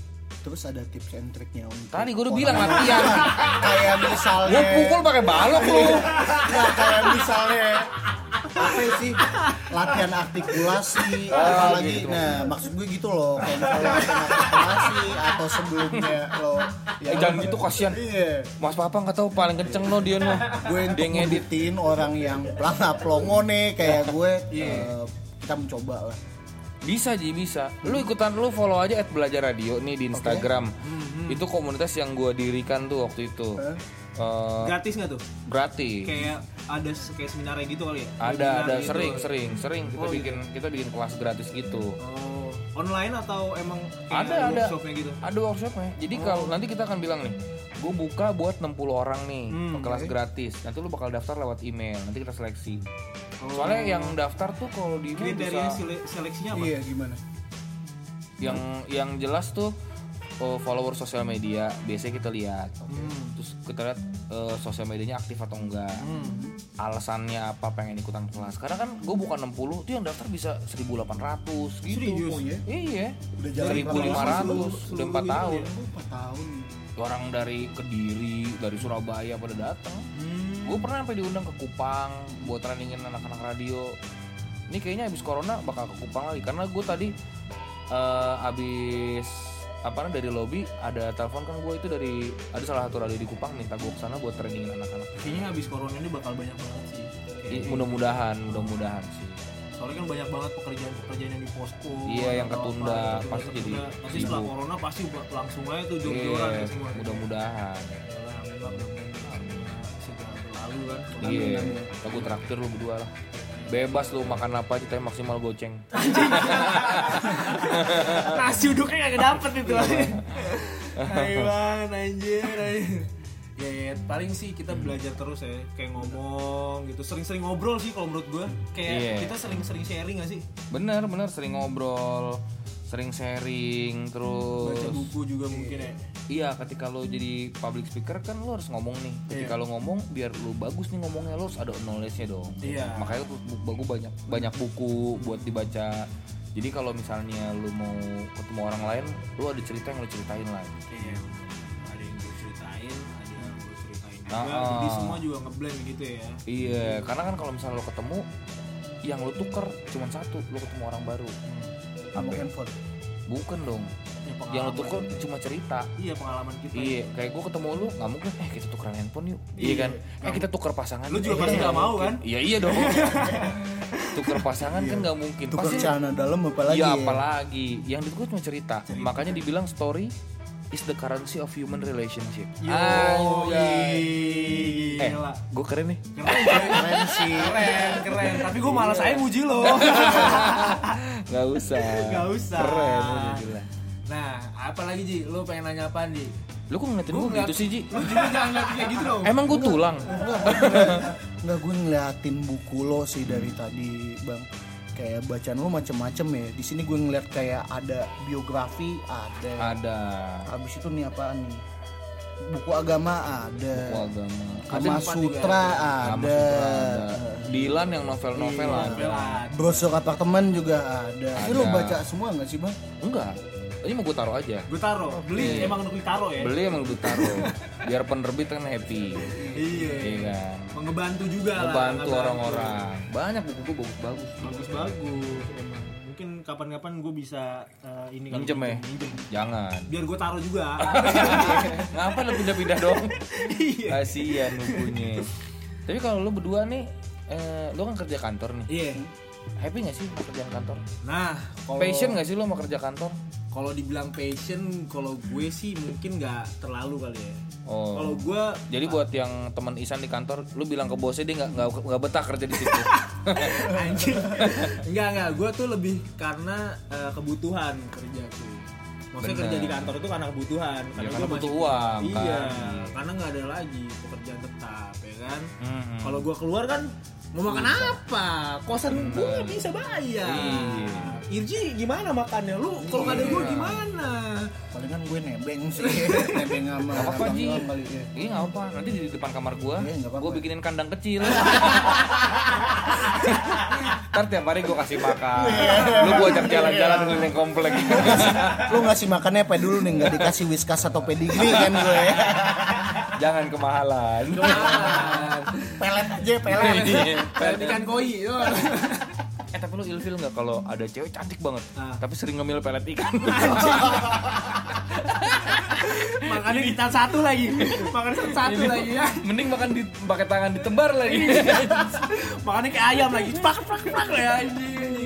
Terus ada tips and triknya untuk Tadi gue udah bilang latihan. kayak misalnya Gue pukul pakai balok lu. Nggak, kayak misalnya apa sih latihan artikulasi Oh, apalagi gitu. nah maksud gue gitu loh kayak misalnya latihan artikulasi atau sebelumnya lo Eh, jangan gitu kasihan. iya Mas Papa nggak tahu paling kenceng lo dia no. gue Dia ngedit. ngeditin orang yang pelangap pelongo nih kayak gue Iya. eh, kita mencoba lah Bisa Ji, bisa. Lu ikutan lu follow aja at belajar radio nih di Instagram. Itu komunitas yang gue dirikan tuh waktu itu. Hah? Eh, Gratis nggak tuh? gratis. Kayak ada kayak seminarnya gitu kali ya? ada ada gitu. sering sering sering kita Oh, gitu. bikin kita bikin kelas gratis gitu Oh, online atau emang Ada, ada. workshopnya gitu? ada workshopnya jadi kalau nanti kita akan bilang nih gue buka buat 60 orang nih Hmm, kelas gratis nanti lu bakal daftar lewat email nanti kita seleksi Oh. soalnya yang daftar tuh kalau di email Kriteria bisa sele- seleksinya apa? iya gimana yang yang jelas tuh oh, follower sosial media biasanya kita lihat Hmm. terus kita lihat eh, sosial medianya aktif atau enggak Hmm. alasannya apa pengen ikutan kelas karena kan gue bukan 60 tuh yang daftar bisa 1800 gitu Serius? Oh, iya? iya udah jalan 1500 udah 4 tahun ya? Empat tahun orang dari Kediri dari Surabaya pada datang Hmm. gue pernah sampai diundang ke Kupang buat trainingin anak-anak radio ini kayaknya habis corona bakal ke Kupang lagi karena gue tadi eh, habis apa dari lobby ada telepon kan gue itu dari ada salah satu radio di Kupang minta gue ke sana buat trainingin anak-anak Kayaknya habis corona ini bakal banyak banget sih. Mudah-mudahan mudah-mudahan sih Soalnya kan banyak banget pekerjaan-pekerjaan yang di posko. Iya, yang ketunda, apa, pasti jadi. Nanti setelah corona pasti buat langsung aja tuh jor-joran iya ya semua. mudah-mudahan segera berlalu kan. iya aku traktir lu berdua lah bebas lu makan apa aja tapi maksimal goceng. Nasi uduknya gak dapet itu. Hai banget anjir. Ya, ya, paling sih kita belajar terus ya kayak ngomong gitu. Sering-sering ngobrol sih kalau menurut gue kayak Iya. kita sering-sering sharing gak sih? Bener bener sering ngobrol sering sharing terus baca buku juga mungkin ya. Iya ketika lo jadi public speaker kan lo harus ngomong nih. Ketika lo ngomong biar lo bagus nih ngomongnya lo harus ada knowledge-nya dong. Iya. makanya tuh bu- bagus banyak banyak buku buat dibaca. Jadi kalau misalnya lo mau ketemu orang lain lo ada cerita yang lo ceritain lah. Iya, ada yang gue ceritain, ada yang gue ceritain juga. Ah, Jadi ah. semua juga ngeblend gitu ya. iya karena kan kalau misalnya lo ketemu yang lo tuker cuma satu lo ketemu orang baru apa handphone bukan dong Ya, yang lo tuker cuma cerita Iya pengalaman kita. Iya, kayak gue ketemu lu nggak mungkin. Eh kita tukeran handphone yuk. Iya, Iya. kan? Eh kita tuker pasangan. Lu juga Eh, pasti nggak mau, kan? Iya iya dong. tuker pasangan kan nggak mungkin. tukar Pasti. celana dalam apalagi Iya ya? apalagi. Yang itu cuma cerita. Makanya dibilang story is the currency of human relationship. Yo, Anjay. Eh, gila. gue keren nih. Keren, keren, keren sih keren, keren. Tapi gue malas saya muji lo. Gak usah. Gak usah. Keren udah gila. Nah, apa lagi Ji? Lu pengen nanya apa Di? Lu kok ngeliatin gue gitu sih Ji? Lu juga jangan ngeliat kayak gitu dong. Emang gue tulang? Nggak gue ngeliatin buku lo sih dari tadi bang kayak bacaan lo macem-macem ya di sini gue ngeliat kayak ada biografi ada Ada. habis itu nih apaan nih buku agama ada Buku agama. Kama Ada Sutra ada, ada. Dilan yang novel-novel Iya. ada. Belan. brosur apartemen juga ada. Ini lo Ada. baca semua nggak sih bang? Enggak. Ini mau gue taruh aja. Gue taro, beli emang untuk ditaro ya. Beli emang gue taruh. Biar penerbit kan happy. Iya. Iya kan. Mengebantu juga lah. Membantu ngebantu. orang-orang. Banyak buku gue bagus-bagus. Bagus bagus emang. Mungkin kapan-kapan gue bisa eh, ini Minjem ya? minjem. Jangan. Biar gue taruh juga. Ngapa lu pindah-pindah dong? Iya. Kasian bukunya. Tapi kalau lu berdua nih eh, lu kan kerja kantor nih. Iya. Happy gak sih sama kerjaan kantor? Nah, kalau Passion gak sih lu sama kerja kantor? Kalau dibilang passion, kalau gue sih mungkin nggak terlalu kali ya. Oh. Kalau gue Jadi buat yang teman Isan di kantor, lu bilang ke bosnya dia nggak nggak nggak betah kerja di situ. anjing enggak enggak gue tuh lebih karena eh, kebutuhan kerja tuh maksudnya Bener. kerja di kantor itu karena kebutuhan Ya, karena butuh uang, iya kan. karena nggak ada lagi pekerjaan tetap ya kan Mhm. kalau gue keluar kan mau makan apa? Kosan gue nggak bisa bayar. Iya. Irji gimana makannya? Lu kalau nggak ada gue gimana? Palingan gue nebeng sih. Nebeng sama Gak apa-apa abang Ji. doang kali ya Iya nggak apa. Nanti di depan kamar gua, Iya, gua bikinin kandang kecil. Ntar tiap hari gua kasih makan. Lu gua ajak jalan-jalan keliling komplek. lu ngasih makannya apa dulu nih? Nggak dikasih whiskas atau pedigree kan gue Jangan kemahalan. pelet aja pelet Iya. kayak ikan koi eh tapi lu ilfil nggak kalau ada cewek cantik banget, Ah. tapi sering ngemil pelet ikan. makannya kita satu lagi makan satu, satu lagi ya Mending makan di pakai tangan ditebar lagi. makannya kayak ayam lagi cepak cepak cepak ya anjing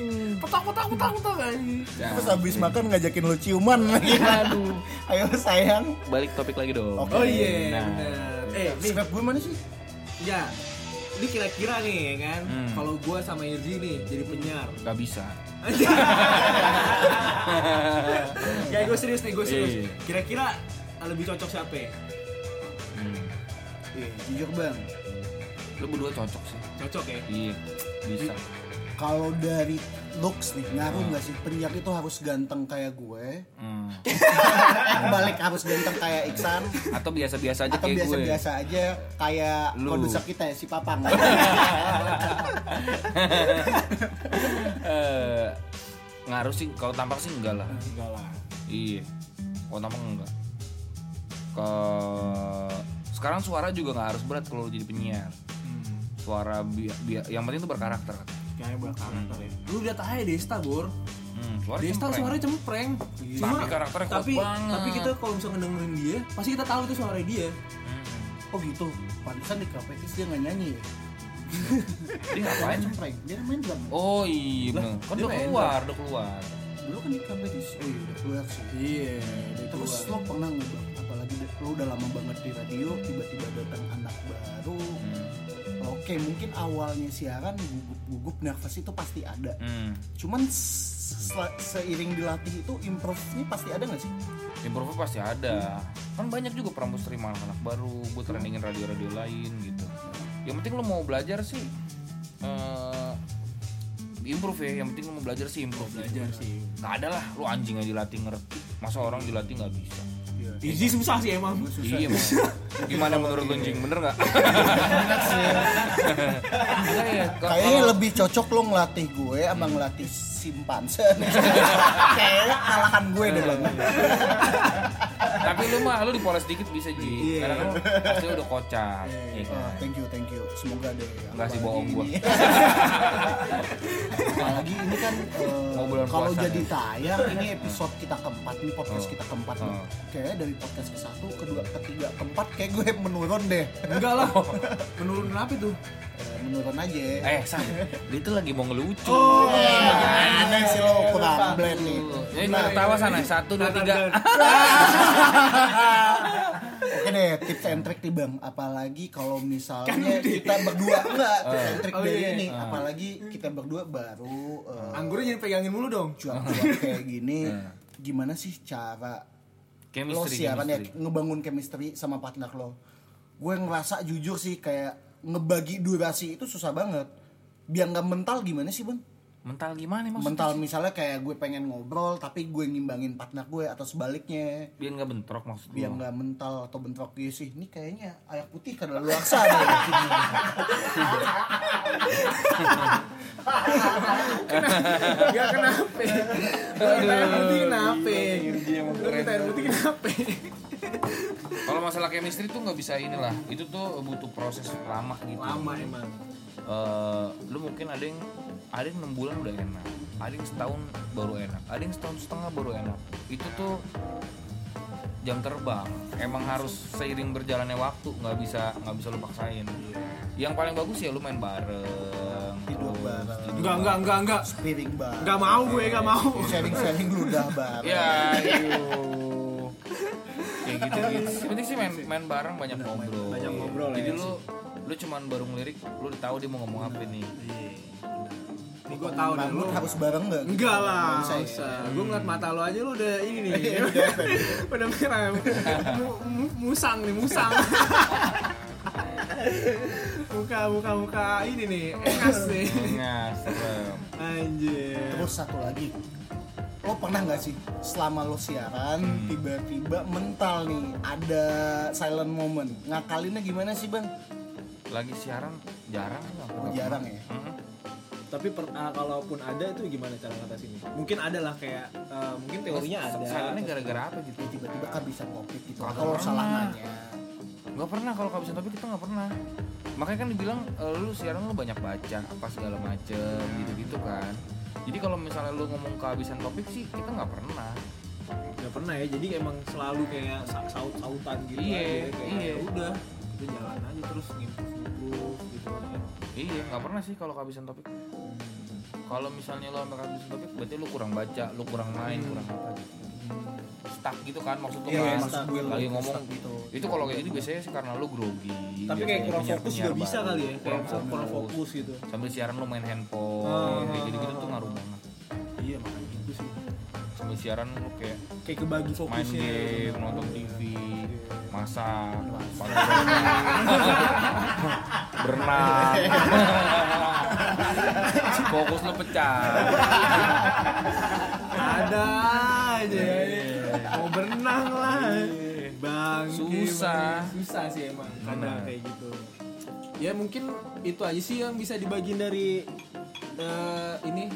petok petok petok petok anjing terus habis makan ngajakin lu ciuman lagi Aduh. ayo sayang Balik topik lagi dong. Oke. oh iya Nah. bener eh Snap gue mana sih ya ini kira-kira nih ya kan Hmm. kalau gua sama Irji nih jadi penyiar Gak bisa. ya gue serius nih gue serius Iya. kira-kira lebih cocok siapa ya? Hmm. Iya, jujur bang Lu berdua cocok sih. cocok ya Iya, bisa. Kalau dari looks nih ngaruh nggak sih? Penyiar itu harus ganteng kayak gue. Hmm. balik harus ganteng kayak Iksan. Atau biasa-biasa aja atau kayak gue. biasa-biasa aja kayak Lu. produser kita ya si Papang. Eh, ngaruh sih kalau tampak sih enggak lah. Enggak lah. Iya. Kalau tampak enggak. Ke sekarang suara juga nggak harus berat kalau jadi penyiar. Hmm. suara bi bi- yang penting itu berkarakter kayaknya berkarakter ya lu lihat aja Desta bor. Hmm, Desta cempreng. suaranya cempreng. Tapi karakternya tapi banget. tapi kita kalau misalnya dengerin dia pasti kita tahu itu suara dia. Hmm. oh gitu. Pantesan di Kapetis dia nggak nyanyi ya? Dia ngapain? Cempreng. Dia main drum. Oh iya. Bener kan udah keluar udah keluar. Dulu kan di Kapetis oh iya udah keluar sih. Iya terus keluar. lo pernah Bang? apalagi lo udah lama banget di radio tiba-tiba datang anak baru. Hmm. Oke mungkin awalnya siaran gugup-gugup nervous itu pasti ada. Hmm. cuman se- se- seiring dilatih itu improve-nya pasti ada nggak sih? Improve pasti ada. Kan banyak juga pramus terima anak baru buat trendingin radio-radio lain gitu. Yang penting lo mau belajar sih eh improve ya. Yang penting lo mau belajar sih improve belajar sih. Nggak ada lah lo anjing aja dilatih ngerti. Masa orang dilatih nggak bisa Irji susah sih emang. Iya emang gimana menurut lo anjing bener nggak? Enggak ya, kayaknya lebih cocok lo ngelatih gue abang ngelatih simpanse. Kayaknya kalahan gue deh bang tapi lu mah lu dipoles dikit bisa ji. Iya. karena kan pasti udah kocak. Iya. Kan? Oh, thank you thank you. Semoga deh. Nggak sih, bohong gua. ini- apalagi ini kan Mau bulan kalau jadi nih. tayang ini episode kita keempat nih podcast Oh. kita keempat nih. Oh. kayaknya dari podcast ke satu kedua ketiga keempat kayak gue menurun deh. Enggak lah. Menurun kenapa itu Eh, menurun aja. Eh san dia tuh lagi mau ngelucu. Oh aneh sih lo kurang blend nih. Jadi nggak ketawa sana satu dua tiga Oke deh, tips and trick nih bang. Apalagi kalau Kan misalnya kita berdua enggak tips and trick Oh, dari iya. ini. Apalagi kita berdua baru eh, anggurnya jangan pegangin mulu dong cuap-cuap kayak gini. Gimana sih cara lo chemistry siaran ya ngebangun chemistry sama partner lo? Gue ngerasa jujur sih kayak ngebagi durasi itu susah banget. Biar nggak mental gimana sih bang? Mental gimana maksudnya Mental misalnya kayak gue pengen ngobrol tapi gue ngimbangin partner gue atau sebaliknya. biar nggak bentrok maksud biar nggak mental atau bentrok gitu sih ini kayaknya air putih karena luaksa deh Enggak kenapa Lu minta air putih kenapa Lu minta air putih kenapa kalau masalah chemistry tuh nggak bisa inilah itu tuh butuh proses lama gitu lama emang Eh, lu mungkin ada yang ada yang enam bulan udah enak ada yang setahun baru enak ada yang setahun setengah baru enak itu tuh jam terbang emang harus seiring berjalannya waktu nggak bisa nggak bisa lu paksain yang paling bagus ya lu main bareng Tidur terus bareng. tidur Enggak, enggak, enggak, enggak. Piring bar. Enggak mau gue, enggak mau. Sharing-sharing ludah bar. ya iyo kayak gitu gitu penting sih main main bareng banyak ngobrol banyak ngobrol ya. jadi lu lu cuman baru ngelirik lu udah tahu dia mau ngomong apa nih Ini gue tahu nih lu. Harus bareng nggak? Enggak lah, bisa. ya. Gue ngeliat mata lo aja lo udah ini nih. udah merah. Mu- mu- musang nih, musang. muka muka muka ini nih, engas nih. Anjir. Terus satu lagi, lo pernah nggak sih selama lo siaran Hmm. tiba-tiba mental nih ada silent moment ngakalinnya gimana sih bang? lagi siaran jarang Oh, jarang ya. Mm-mm. Tapi per, ah, kalaupun ada itu gimana cara ngatasinnya? Mungkin ada lah kayak eh, mungkin teorinya ada. Sarannya gara-gara apa gitu Tiba-tiba kehabisan topik gitu. Kalau salah nanya. nggak pernah kalau kehabisan topik kita nggak pernah makanya kan dibilang eh, lu siaran lu banyak baca apa segala macem gitu-gitu kan jadi kalau misalnya lu ngomong kehabisan topik sih kita nggak pernah Gak pernah ya, jadi emang selalu kayak sa- saut-sautan gitu Iya, aja, kayak iya. ya udah kita jalan aja terus ngimprove gitu kan. iya nggak pernah sih kalau kehabisan topik kalau misalnya lu sampai kehabisan topik berarti lu kurang baca lu kurang main kurang apa gitu stuck gitu kan maksud lu Iya, kan maksud gue lagi ngomong gitu. itu kalau kayak gitu biasanya sih karena lu grogi Tapi kayak kurang fokus juga bisa baru. kali ya, kurang kurang fokus gitu. sambil siaran lu main handphone Ah, kayak gitu-gitu ah, tuh ngaruh banget Iya makanya gitu sih. sambil siaran lu kayak Kayak kebagi main fokusnya. game nonton TV masak pakai berenang fokus lu pecah Ada aja. Berenang lah. Bang, Susah. Susah sih emang kadang kayak gitu. Ya mungkin itu aja sih yang bisa dibagiin dari eh, ini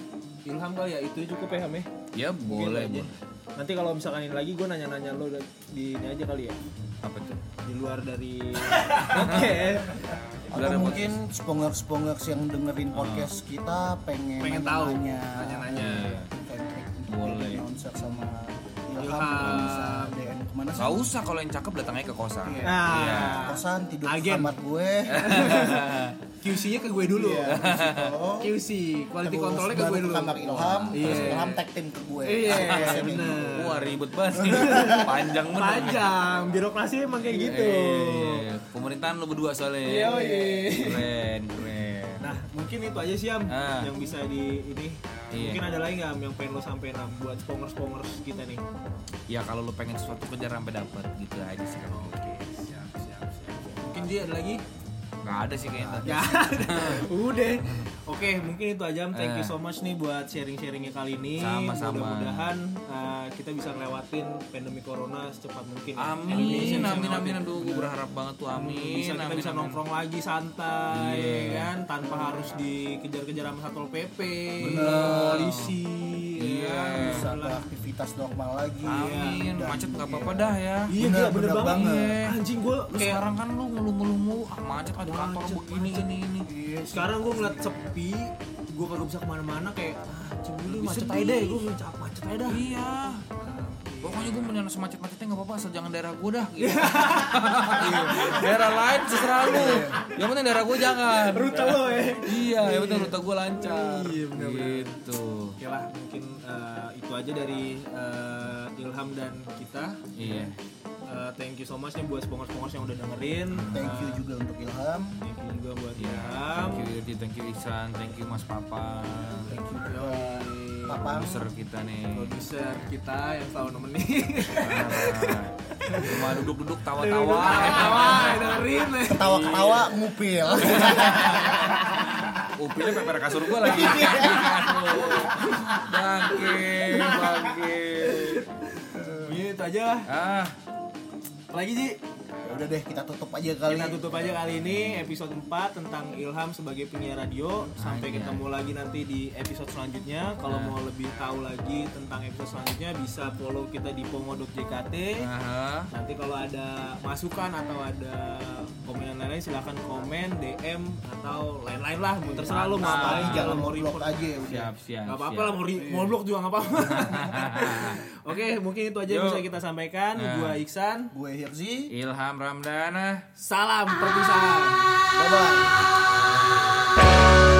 Ilham kali ya itu cukup ya Ham ya? ya boleh aja. boleh Nanti kalau misalkan ini lagi gue nanya-nanya lo di ini aja kali ya apa tuh di luar dari oke Atau Udah ada mungkin spongers-spongers yang dengerin podcast kita pengen Pengen tahu. nanya Nanya-nanya. Boleh. sama Ilham, Ilham. bisa DM ke mana sih? Gak usah kalau yang cakep datangnya ke kosan Iya. Nah. Kosan tidur di Agen. kamar gue. QC-nya ke gue dulu Iya, Oh. QC quality Terus controlnya ke gue dulu kamar Ilham, terus Iya. Ilham tag team ke gue. iya bener Wah ribet banget Panjang bener panjang birokrasi emang kayak gitu Eh, Pemerintahan lu berdua soalnya Iya, iya. Keren keren nah mungkin itu aja sih am Ah. yang bisa di ini Iya. mungkin ada lagi nggak yang pengen lo sampein am buat spongers spongers kita nih? Ya kalau lu pengen sesuatu kejar sampai dapet Gitu aja sih kalau gue siap siap siap. Mungkin dia ada lagi Gak ada sih kayaknya. Ya udah. Oke mungkin itu aja thank you Eh. so much nih buat sharing sharingnya kali ini. Sama-sama. mudah-mudahan uh, kita bisa ngelewatin pandemi corona secepat mungkin ya. Amin, amin, amin, ngelewatin. aduh, gue berharap banget tuh, amin, bisa kita amin, bisa amin. nongkrong lagi santai ya kan? Tanpa harus dikejar-kejar sama satpol pp polisi Iya. ya, Bisa beraktivitas normal lagi. Amin, Dan- macet gak apa-apa dah ya. iya Bener, gila, bener, bener banget, banget. anjing gue kayak sekarang kan lu ngeluh-ngeluh mulu, ah macet ada kantor Macet, begini ini ini. Iya, sekarang gue ngeliat sepi gue kagak bisa ke mana-mana kayak ah cemburu macet aja deh gue ngecap macet aja dah Iya. Pokoknya gue mendingan semacet-macetnya gak apa-apa asal jangan daerah gue dah. Gitu. daerah lain terserah lu. Yang penting daerah gue jangan. rute lo ya Iya, yang penting rute gue lancar. Iya, bener-bener. Gitu. Oke lah, mungkin eh, itu aja dari eh, Ilham dan kita. Iya. Eh, thank you so much nih buat sponsor-sponsor yang udah dengerin. Thank you Eh, juga untuk Ilham. Thank you juga buat Iya. Ilham. Thank you Irti, thank you Iksan, thank you Mas Papa. Thank you. Papang. Produser kita nih. Produser kita yang selalu nemenin. Parah. Cuma duduk-duduk tawa-tawa. Tawa, dengerin. Ketawa-ketawa ngupil. Upilnya peper kasur gua lagi. Bangke, bangke. Ini itu aja lah. Ah, Lagi Ji, Ya udah deh kita tutup aja kali. kita tutup aja kali ini episode 4 tentang Ilham sebagai penyiar radio. Sampai Anjay. ketemu lagi nanti di episode selanjutnya. Kalau mau lebih tahu lagi tentang episode selanjutnya bisa follow kita di pongo.jkt. Nanti kalau ada masukan atau ada komen lain-lain silahkan komen, DM atau lain-lain lah. Mau terserah lo mau ngapain, jangan mau blok report. aja ya. Siap, siap. Gak apa-apa lah mau, re- mau blog juga gak apa-apa. Oke, mungkin itu aja yang bisa kita sampaikan. Nah. Gua Iksan. Gue Hirzi. Ilham Ramdana. Salam perpisahan. Ah. Bye bye.